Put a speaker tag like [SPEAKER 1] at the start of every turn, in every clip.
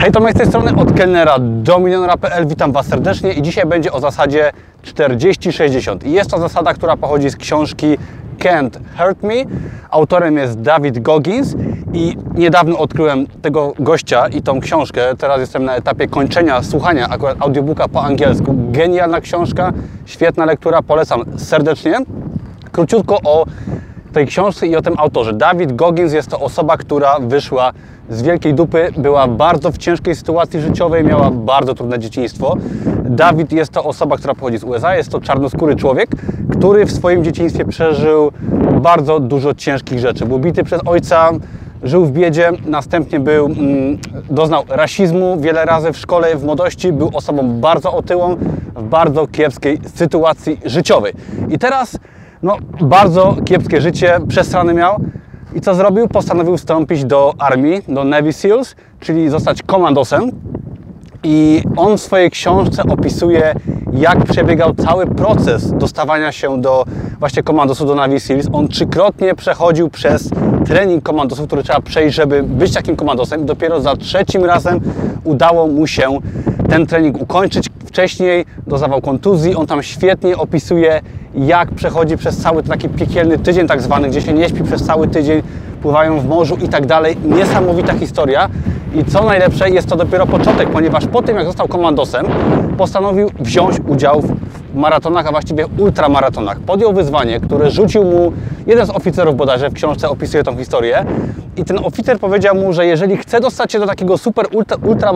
[SPEAKER 1] Hej, to z tej strony od kelnera do milionera.pl. Witam Was serdecznie i dzisiaj będzie o zasadzie 40-60. I jest to zasada, która pochodzi z książki Can't Hurt Me. Autorem jest David Goggins i niedawno odkryłem tego gościa i tą książkę. Teraz jestem na etapie kończenia słuchania akurat audiobooka po angielsku. Genialna książka, świetna lektura, polecam serdecznie. Króciutko o tej książce i o tym autorze. David Goggins jest to osoba, która wyszła z wielkiej dupy, była bardzo w ciężkiej sytuacji życiowej, miała bardzo trudne dzieciństwo. Dawid jest to osoba, która pochodzi z USA, jest to czarnoskóry człowiek, który w swoim dzieciństwie przeżył bardzo dużo ciężkich rzeczy. Był bity przez ojca, żył w biedzie, następnie był, mm, doznał rasizmu wiele razy w szkole, w młodości, był osobą bardzo otyłą, w bardzo kiepskiej sytuacji życiowej. I teraz no, bardzo kiepskie życie, przesrany miał. I co zrobił? Postanowił wstąpić do armii, do Navy SEALs, czyli zostać komandosem. I on w swojej książce opisuje, jak przebiegał cały proces dostawania się do właśnie komandosu, do Navy SEALs. On trzykrotnie przechodził przez trening komandosów, który trzeba przejść, żeby być takim komandosem. I dopiero za trzecim razem udało mu się ten trening ukończyć. Wcześniej doznawał kontuzji. On tam świetnie opisuje, jak przechodzi przez cały taki piekielny tydzień tak zwany, gdzie się nie śpi przez cały tydzień, pływają w morzu i tak dalej. Niesamowita historia. I co najlepsze, jest to dopiero początek, ponieważ po tym, jak został komandosem, postanowił wziąć udział w maratonach, a właściwie ultramaratonach. Podjął wyzwanie, które rzucił mu jeden z oficerów bodajże, w książce opisuje tą historię. I ten oficer powiedział mu, że jeżeli chce dostać się do takiego super ultra,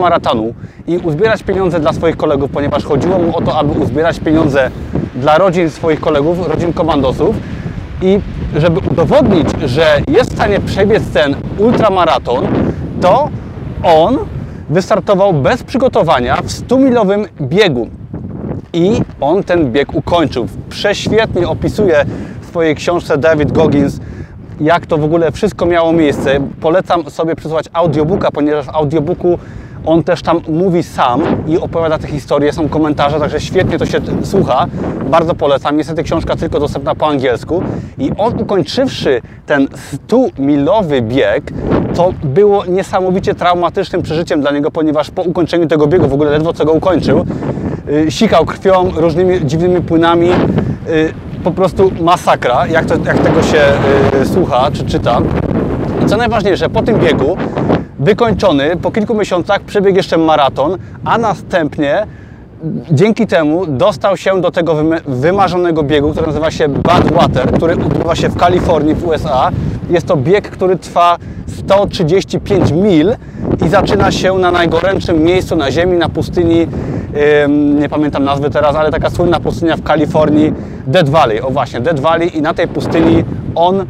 [SPEAKER 1] i uzbierać pieniądze dla swoich kolegów, ponieważ chodziło mu o to, aby uzbierać pieniądze dla rodzin swoich kolegów, rodzin komandosów, i żeby udowodnić, że jest w stanie przebiec ten ultramaraton, to on wystartował bez przygotowania w 100-milowym biegu. I on ten bieg ukończył. Prześwietnie opisuje w swojej książce David Goggins, jak to w ogóle wszystko miało miejsce. Polecam sobie przesłuchać audiobooka, ponieważ w audiobooku on też tam mówi sam i opowiada te historie, są komentarze, także świetnie to się słucha. Bardzo polecam. Niestety książka tylko dostępna po angielsku. I on ukończywszy ten 100-milowy bieg, to było niesamowicie traumatycznym przeżyciem dla niego, ponieważ po ukończeniu tego biegu, w ogóle ledwo co go ukończył, sikał krwią, różnymi dziwnymi płynami. Yy, po prostu masakra, jak, to, jak tego się yy, słucha czy czyta. I co najważniejsze, po tym biegu wykończony, po kilku miesiącach przebiegł jeszcze maraton, a następnie dzięki temu dostał się do tego wymarzonego biegu, który nazywa się Badwater, który odbywa się w Kalifornii w USA. Jest to bieg, który trwa 135 mil i zaczyna się na najgorętszym miejscu na Ziemi, na pustyni, nie pamiętam nazwy teraz, ale taka słynna pustynia w Kalifornii, Dead Valley. O właśnie, Dead Valley i na tej pustyni on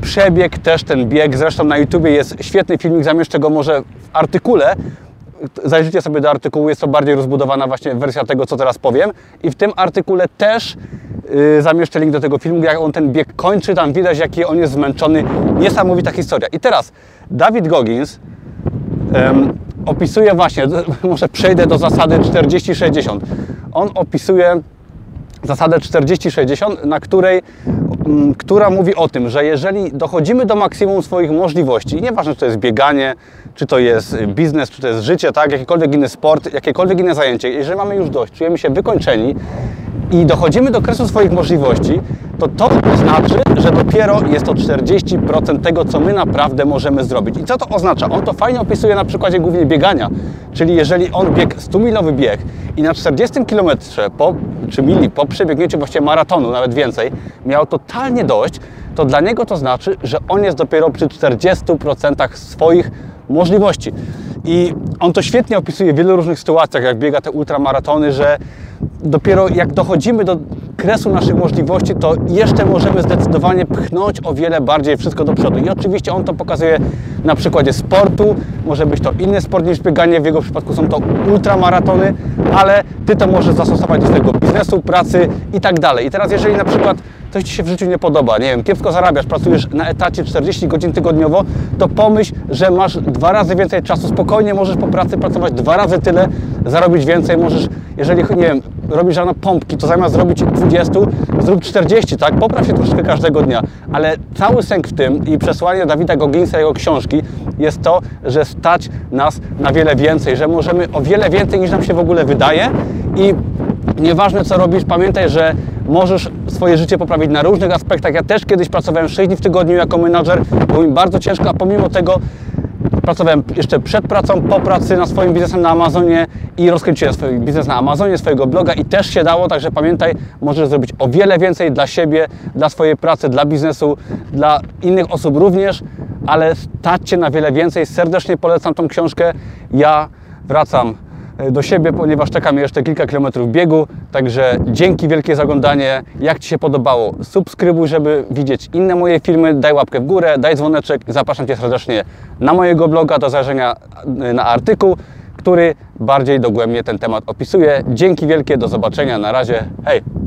[SPEAKER 1] przebieg też ten bieg. Zresztą na YouTubie jest świetny filmik, zamieszczę go może w artykule. Zajrzyjcie sobie do artykułu, jest to bardziej rozbudowana właśnie wersja tego, co teraz powiem. I w tym artykule też yy, zamieszczę link do tego filmu, jak on ten bieg kończy, tam widać, jaki on jest zmęczony. Niesamowita historia. I teraz David Goggins opisuje właśnie, może przejdę do zasady 40-60. On opisuje zasadę 40-60, na której, mm, która mówi o tym, że jeżeli dochodzimy do maksimum swoich możliwości, nieważne czy to jest bieganie, czy to jest biznes, czy to jest życie, tak, jakikolwiek inny sport, jakiekolwiek inne zajęcie, jeżeli mamy już dość, czujemy się wykończeni i dochodzimy do kresu swoich możliwości, to to znaczy, że dopiero jest to 40% tego, co my naprawdę możemy zrobić. I co to oznacza? On to fajnie opisuje na przykładzie głównie biegania, czyli jeżeli on biegł 100-milowy bieg i na 40 km po, czy mili po przebiegnięciu właściwie maratonu, nawet więcej, miał totalnie dość, to dla niego to znaczy, że on jest dopiero przy 40% swoich możliwości. I on to świetnie opisuje w wielu różnych sytuacjach, jak biega te ultramaratony, że dopiero jak dochodzimy do kresu naszych możliwości, to jeszcze możemy zdecydowanie pchnąć o wiele bardziej wszystko do przodu. I oczywiście on to pokazuje na przykładzie sportu, może być to inny sport niż bieganie, w jego przypadku są to ultramaratony, ale Ty to możesz zastosować do swojego biznesu, pracy i tak dalej. I teraz jeżeli na przykład coś Ci się w życiu nie podoba, nie wiem, kiepsko zarabiasz, pracujesz na etacie 40 godzin tygodniowo, to pomyśl, że masz dwa razy więcej czasu, spokojnie możesz po pracy pracować dwa razy tyle, zarobić więcej, możesz, jeżeli, nie wiem, robisz rano pompki, to zamiast zrobić 20, zrób 40, tak? Popraw się troszkę każdego dnia. Ale cały sęk w tym i przesłanie Dawida Gogginsa, jego książki, jest to, że stać nas na wiele więcej, że możemy o wiele więcej niż nam się w ogóle wydaje i Nieważne co robisz, pamiętaj, że możesz swoje życie poprawić na różnych aspektach. Ja też kiedyś pracowałem 6 dni w tygodniu jako menadżer, było mi bardzo ciężko, a pomimo tego pracowałem jeszcze przed pracą, po pracy na swoim biznesem na Amazonie i rozkręciłem swój biznes na Amazonie, swojego bloga i też się dało, także pamiętaj, możesz zrobić o wiele więcej dla siebie, dla swojej pracy, dla biznesu, dla innych osób również, ale stać na wiele więcej. Serdecznie polecam tą książkę. Ja wracam do siebie, ponieważ czeka mnie jeszcze kilka kilometrów biegu. Także dzięki wielkie za oglądanie. Jak Ci się podobało, subskrybuj, żeby widzieć inne moje filmy. Daj łapkę w górę, daj dzwoneczek. Zapraszam Cię serdecznie na mojego bloga do zajrzenia na artykuł, który bardziej dogłębnie ten temat opisuje. Dzięki wielkie, do zobaczenia. Na razie. Hej!